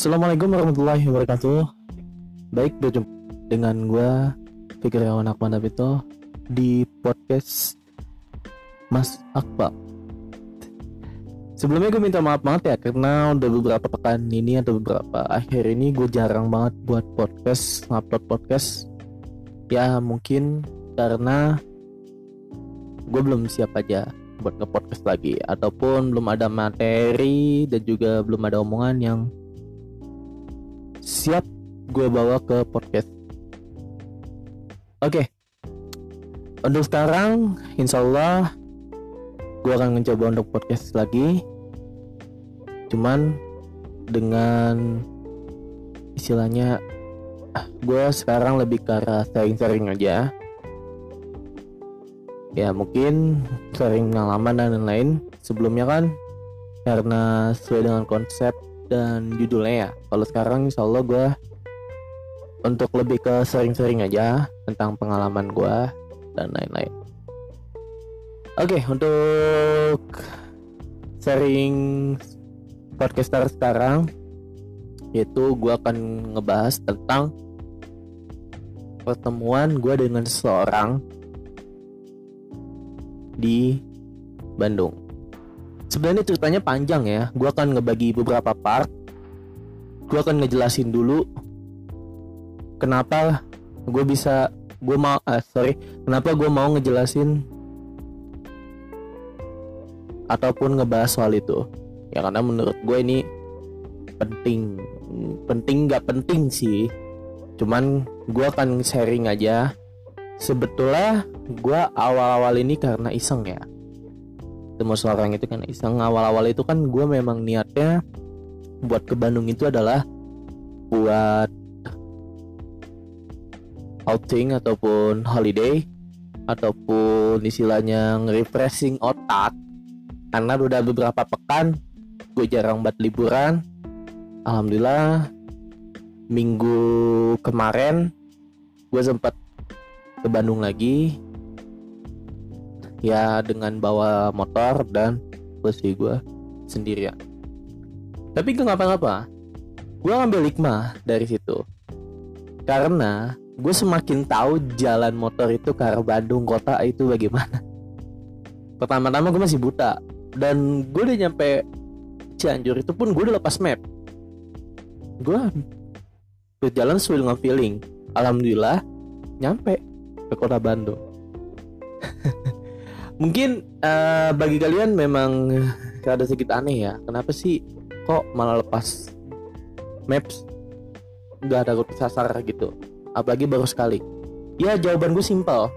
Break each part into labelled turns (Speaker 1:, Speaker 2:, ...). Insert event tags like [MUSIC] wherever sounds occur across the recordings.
Speaker 1: Assalamualaikum warahmatullahi wabarakatuh. Baik berjumpa dengan gue Fikri Awan Akman Apito di podcast Mas Akbar. Sebelumnya gue minta maaf banget ya karena udah beberapa pekan ini atau beberapa akhir ini gue jarang banget buat podcast, upload podcast. Ya mungkin karena gue belum siap aja buat nge-podcast lagi ataupun belum ada materi dan juga belum ada omongan yang siap gue bawa ke podcast. Oke, okay. untuk sekarang, insya Allah gue akan mencoba untuk podcast lagi. Cuman dengan istilahnya, gue sekarang lebih ke arah sharing-sharing aja ya mungkin sering pengalaman dan lain-lain sebelumnya kan karena sesuai dengan konsep dan judulnya ya kalau sekarang insya Allah gue untuk lebih ke sering-sering aja tentang pengalaman gue dan lain-lain oke untuk sering podcaster sekarang yaitu gue akan ngebahas tentang pertemuan gue dengan seseorang di Bandung. Sebenarnya ceritanya panjang ya. Gue akan ngebagi beberapa part. Gue akan ngejelasin dulu kenapa gue bisa gue mau uh, sorry kenapa gue mau ngejelasin ataupun ngebahas soal itu. Ya karena menurut gue ini penting. Penting nggak penting sih. Cuman gue akan sharing aja. Sebetulnya gue awal-awal ini karena iseng ya temu seorang itu kan iseng. Awal-awal itu kan gue memang niatnya buat ke Bandung itu adalah buat outing ataupun holiday ataupun istilahnya refreshing otak. Karena udah beberapa pekan gue jarang buat liburan. Alhamdulillah minggu kemarin gue sempat ke Bandung lagi ya dengan bawa motor dan posisi gue sendirian tapi gak ngapa-ngapa. Gue ngambil hikmah dari situ. Karena gue semakin tahu jalan motor itu ke arah Bandung kota itu bagaimana. Pertama-tama gue masih buta. Dan gue udah nyampe Cianjur itu pun gue udah lepas map. Gue berjalan sesuai dengan feeling. Alhamdulillah nyampe ke kota Bandung. [LAUGHS] Mungkin uh, bagi kalian memang ada sedikit aneh ya. Kenapa sih kok malah lepas maps nggak ada rute sasar gitu? Apalagi baru sekali. Ya jawaban gue simpel.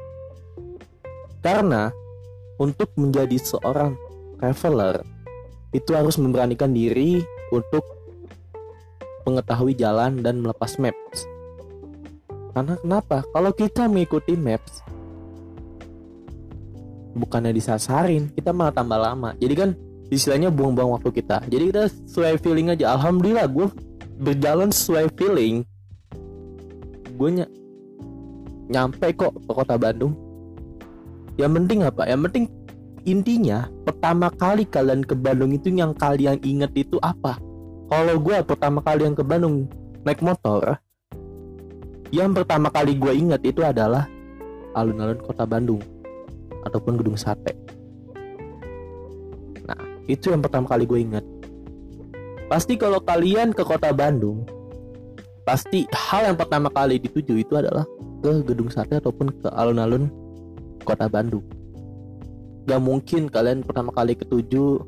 Speaker 1: Karena untuk menjadi seorang traveler itu harus memberanikan diri untuk mengetahui jalan dan melepas maps. Karena kenapa? Kalau kita mengikuti maps bukannya disasarin, kita malah tambah lama. Jadi kan istilahnya buang-buang waktu kita. Jadi kita sesuai feeling aja. Alhamdulillah gue berjalan sesuai feeling. Gue ny nyampe kok ke kota Bandung. Yang penting apa? Yang penting intinya pertama kali kalian ke Bandung itu yang kalian inget itu apa? Kalau gue pertama kali yang ke Bandung naik motor, yang pertama kali gue ingat itu adalah alun-alun kota Bandung ataupun gedung sate. Nah, itu yang pertama kali gue ingat. Pasti kalau kalian ke kota Bandung, pasti hal yang pertama kali dituju itu adalah ke gedung sate ataupun ke alun-alun kota Bandung. Gak mungkin kalian pertama kali ketuju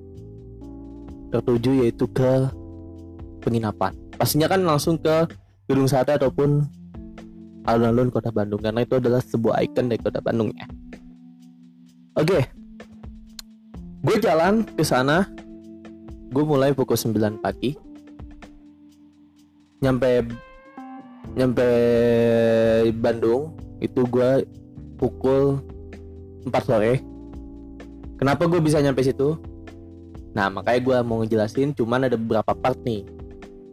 Speaker 1: tertuju yaitu ke penginapan. Pastinya kan langsung ke gedung sate ataupun alun-alun kota Bandung karena itu adalah sebuah ikon dari kota Bandung ya. Oke, okay. gue jalan ke sana. Gue mulai pukul 9 pagi. Nyampe nyampe Bandung itu gue pukul 4 sore. Kenapa gue bisa nyampe situ? Nah makanya gue mau ngejelasin cuman ada beberapa part nih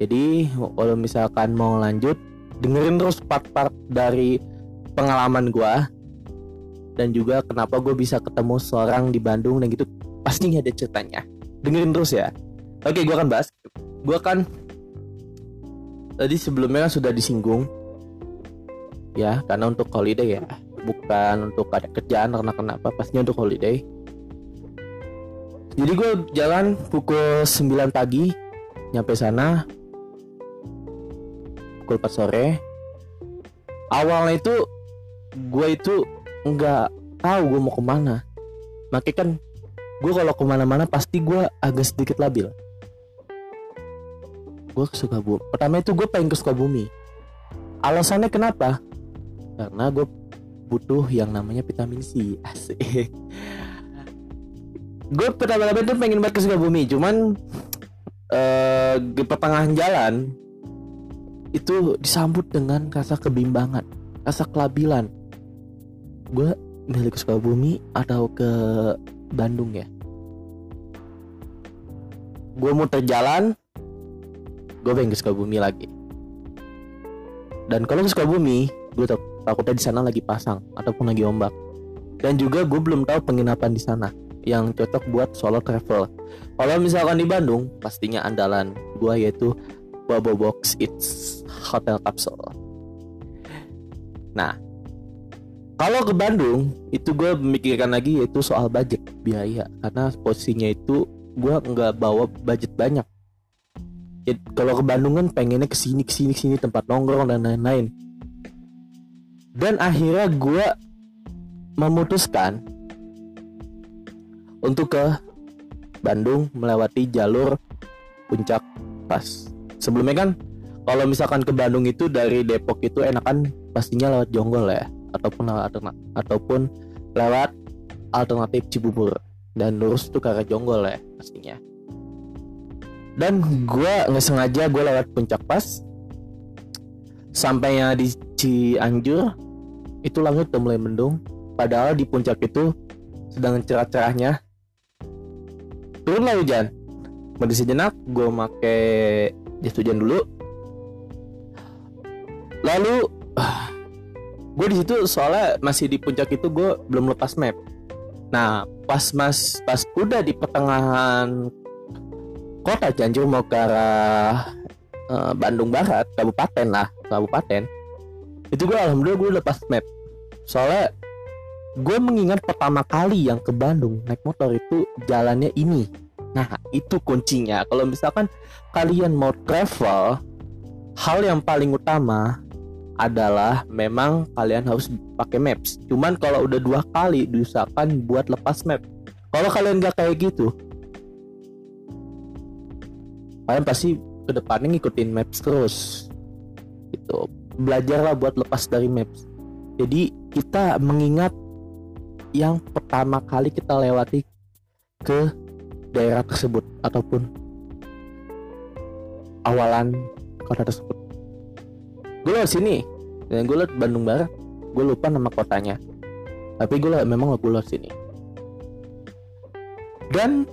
Speaker 1: Jadi kalau misalkan mau lanjut dengerin terus part-part dari pengalaman gue dan juga kenapa gue bisa ketemu seorang di Bandung dan gitu pasti ada ceritanya. Dengerin terus ya. Oke gue akan bahas. Gue akan tadi sebelumnya kan sudah disinggung. Ya karena untuk holiday ya. Bukan untuk ada kerjaan karena kenapa? Pastinya untuk holiday. Jadi gue jalan pukul 9 pagi nyampe sana. Pukul 4 sore. Awalnya itu gue itu nggak tahu gue mau ke mana. Makanya kan gue kalau ke mana-mana pasti gue agak sedikit labil. Gue ke Sukabumi. Pertama itu gue pengen ke Sukabumi. Alasannya kenapa? Karena gue butuh yang namanya vitamin C. [LAUGHS] Asik. Gue pertama-tama itu pengen banget ke Sukabumi. Cuman uh, di pertengahan jalan itu disambut dengan rasa kebimbangan rasa kelabilan gue milih ke Sukabumi atau ke Bandung ya? Gue mau terjalan gue pengen ke Sukabumi lagi. Dan kalau ke Sukabumi gue tak, takutnya di sana lagi pasang ataupun lagi ombak. Dan juga gue belum tahu penginapan di sana yang cocok buat solo travel. Kalau misalkan di Bandung pastinya andalan gue yaitu Bobo Box It's Hotel Capsule nah kalau ke Bandung itu gue memikirkan lagi yaitu soal budget biaya. Karena posisinya itu gue nggak bawa budget banyak. Ya, kalau ke Bandung kan pengennya ke sini ke sini sini tempat nongkrong dan lain-lain. Dan akhirnya gue memutuskan untuk ke Bandung melewati jalur puncak pas. Sebelumnya kan kalau misalkan ke Bandung itu dari Depok itu enakan pastinya lewat Jonggol ya ataupun lewat ataupun lewat alternatif Cibubur. Dan lurus tuh ke Jonggol ya pastinya. Dan gue nggak sengaja gue lewat puncak pas. Sampainya di Cianjur itu langit udah mulai mendung. Padahal di puncak itu sedang cerah-cerahnya. Turunlah hujan. Berhenti sejenak gue make jas hujan dulu. Lalu gue di situ soalnya masih di puncak itu gue belum lepas map. Nah pas mas pas udah di pertengahan kota Cianjur mau ke arah uh, Bandung Barat kabupaten lah kabupaten. Itu gue alhamdulillah gue lepas map. Soalnya gue mengingat pertama kali yang ke Bandung naik motor itu jalannya ini. Nah itu kuncinya. Kalau misalkan kalian mau travel hal yang paling utama adalah memang kalian harus pakai maps. Cuman kalau udah dua kali diusahakan buat lepas map. Kalau kalian nggak kayak gitu, kalian pasti ke depannya ngikutin maps terus. Gitu. Belajarlah buat lepas dari maps. Jadi kita mengingat yang pertama kali kita lewati ke daerah tersebut ataupun awalan kota tersebut gue lewat sini dan gue liat Bandung Barat gue lupa nama kotanya. Tapi gue memang gue lewat sini. Dan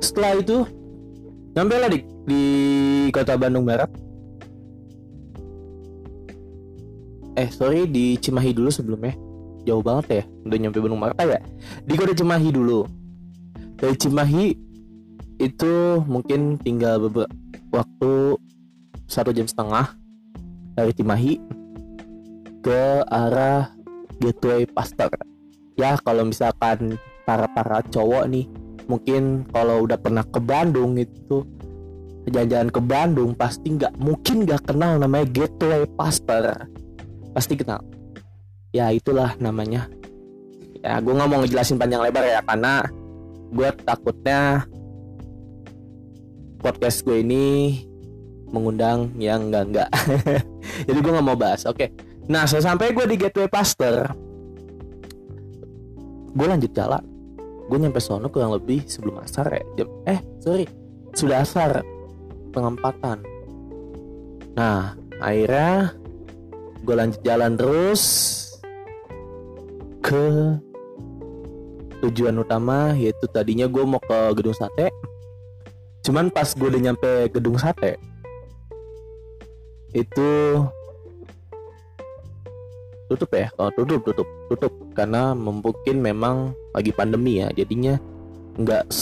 Speaker 1: setelah itu nyampe lah di, di kota Bandung Barat. Eh sorry di Cimahi dulu sebelumnya. Jauh banget ya udah nyampe Bandung Barat. Ya di kota Cimahi dulu. Dari Cimahi itu mungkin tinggal beberapa waktu satu jam setengah dari Cimahi ke arah Gateway Pasteur. Ya kalau misalkan para para cowok nih mungkin kalau udah pernah ke Bandung itu jalan-jalan ke Bandung pasti nggak mungkin nggak kenal namanya Gateway Pasteur pasti kenal. Ya itulah namanya. Ya gue nggak mau ngejelasin panjang lebar ya karena gue takutnya podcast gue ini mengundang yang enggak enggak [LAUGHS] jadi gue nggak mau bahas. Oke. Okay. nah sampai gue di gateway Pasteur gue lanjut jalan. Gue nyampe sono kurang lebih sebelum asar ya. Jam eh sorry. Sudah asar. Pengempatan. Nah akhirnya gue lanjut jalan terus ke tujuan utama yaitu tadinya gue mau ke gedung sate. Cuman pas gue udah nyampe gedung sate itu tutup ya? Kalau tutup tutup tutup. Karena mungkin memang lagi pandemi ya jadinya nggak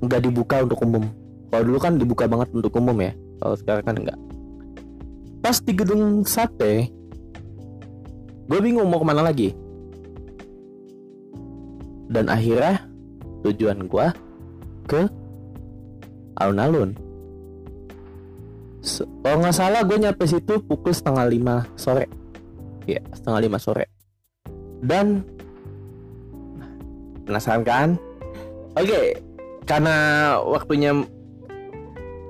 Speaker 1: nggak dibuka untuk umum. Kalau dulu kan dibuka banget untuk umum ya kalau sekarang kan enggak pas di gedung sate gue bingung mau ke mana lagi. Dan akhirnya tujuan gue ke alun-alun kalau nggak salah gue nyampe situ pukul setengah lima sore. Ya setengah lima sore. Dan penasaran kan? Oke karena waktunya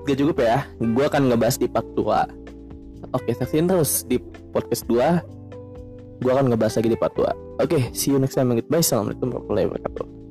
Speaker 1: gak cukup ya gue akan ngebahas di part 2 oke saksikan terus di podcast 2 gue akan ngebahas lagi di part 2 oke see you next time. Goodbye. Assalamualaikum warahmatullahi wabarakatuh